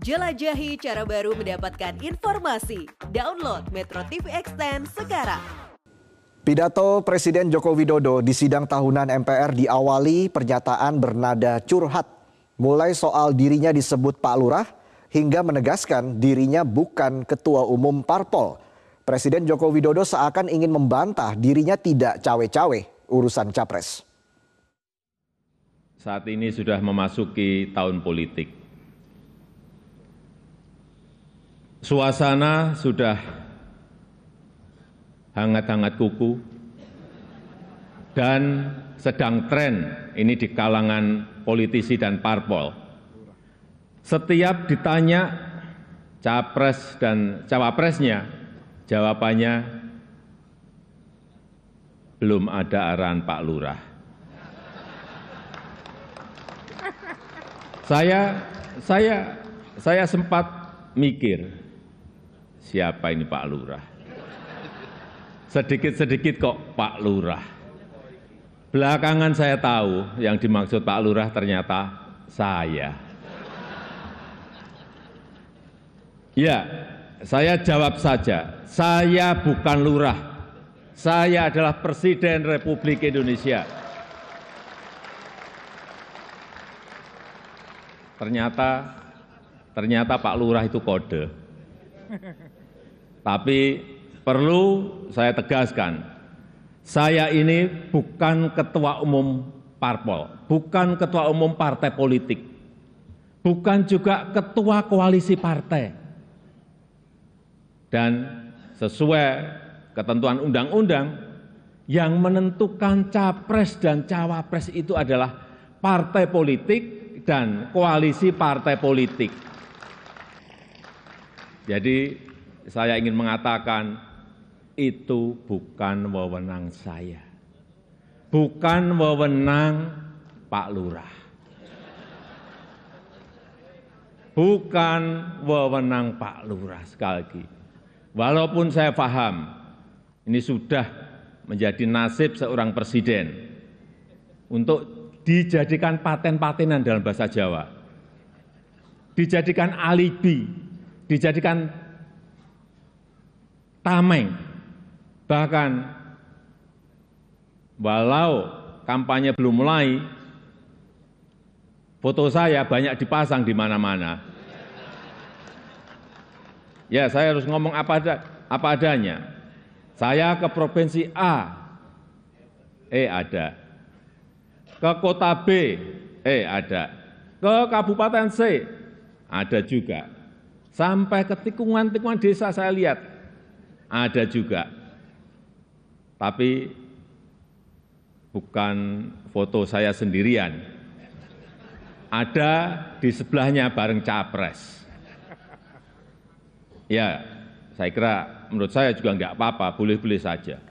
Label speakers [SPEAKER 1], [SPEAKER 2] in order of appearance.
[SPEAKER 1] Jelajahi cara baru mendapatkan informasi. Download Metro TV Extend sekarang.
[SPEAKER 2] Pidato Presiden Joko Widodo di sidang tahunan MPR diawali pernyataan bernada curhat. Mulai soal dirinya disebut Pak Lurah hingga menegaskan dirinya bukan ketua umum parpol. Presiden Joko Widodo seakan ingin membantah dirinya tidak cawe-cawe urusan capres.
[SPEAKER 3] Saat ini sudah memasuki tahun politik. Suasana sudah hangat-hangat kuku dan sedang tren ini di kalangan politisi dan parpol. Setiap ditanya capres dan cawapresnya, jawabannya belum ada arahan Pak Lurah. Saya saya saya sempat mikir siapa ini Pak Lurah. Sedikit-sedikit kok Pak Lurah. Belakangan saya tahu yang dimaksud Pak Lurah ternyata saya. Ya, saya jawab saja. Saya bukan lurah. Saya adalah Presiden Republik Indonesia. ternyata ternyata Pak Lurah itu kode. Tapi perlu saya tegaskan, saya ini bukan ketua umum parpol, bukan ketua umum partai politik, bukan juga ketua koalisi partai. Dan sesuai ketentuan undang-undang yang menentukan capres dan cawapres itu adalah partai politik dan koalisi partai politik. Jadi saya ingin mengatakan itu bukan wewenang saya. Bukan wewenang Pak Lurah. Bukan wewenang Pak Lurah sekali lagi. Walaupun saya paham ini sudah menjadi nasib seorang presiden untuk dijadikan paten-patenan dalam bahasa Jawa, dijadikan alibi, dijadikan tameng, bahkan walau kampanye belum mulai, foto saya banyak dipasang di mana-mana. Ya, saya harus ngomong apa, ada, apa adanya. Saya ke provinsi A, eh ada ke kota B, eh ada, ke kabupaten C, ada juga. Sampai ke tikungan-tikungan desa saya lihat, ada juga. Tapi bukan foto saya sendirian. Ada di sebelahnya bareng capres. Ya, saya kira menurut saya juga enggak apa-apa, boleh-boleh saja.